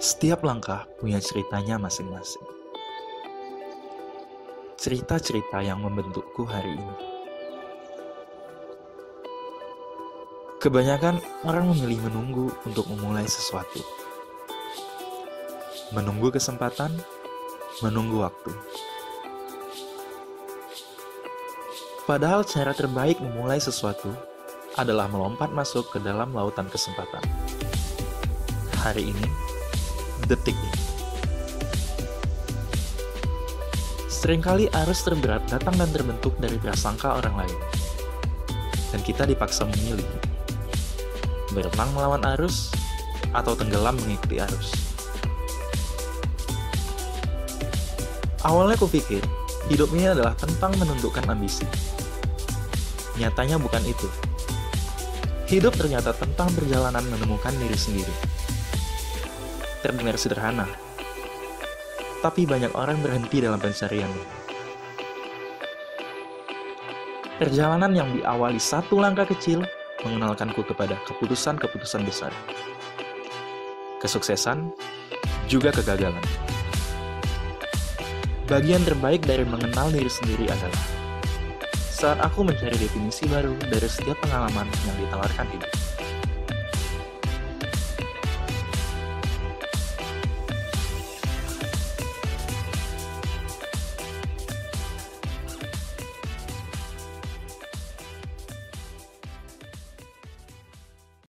Setiap langkah punya ceritanya masing-masing. Cerita-cerita yang membentukku hari ini. Kebanyakan orang memilih menunggu untuk memulai sesuatu. Menunggu kesempatan, menunggu waktu. Padahal cara terbaik memulai sesuatu adalah melompat masuk ke dalam lautan kesempatan. Hari ini, detik ini. Seringkali arus terberat datang dan terbentuk dari prasangka orang lain. Dan kita dipaksa memilih. Berenang melawan arus, atau tenggelam mengikuti arus. Awalnya kupikir, hidup ini adalah tentang menundukkan ambisi. Nyatanya bukan itu. Hidup ternyata tentang perjalanan menemukan diri sendiri. Terdengar sederhana, tapi banyak orang berhenti dalam pencariannya. Perjalanan yang diawali satu langkah kecil mengenalkanku kepada keputusan-keputusan besar. Kesuksesan, juga kegagalan. Bagian terbaik dari mengenal diri sendiri adalah saat aku mencari definisi baru dari setiap pengalaman yang ditawarkan hidup.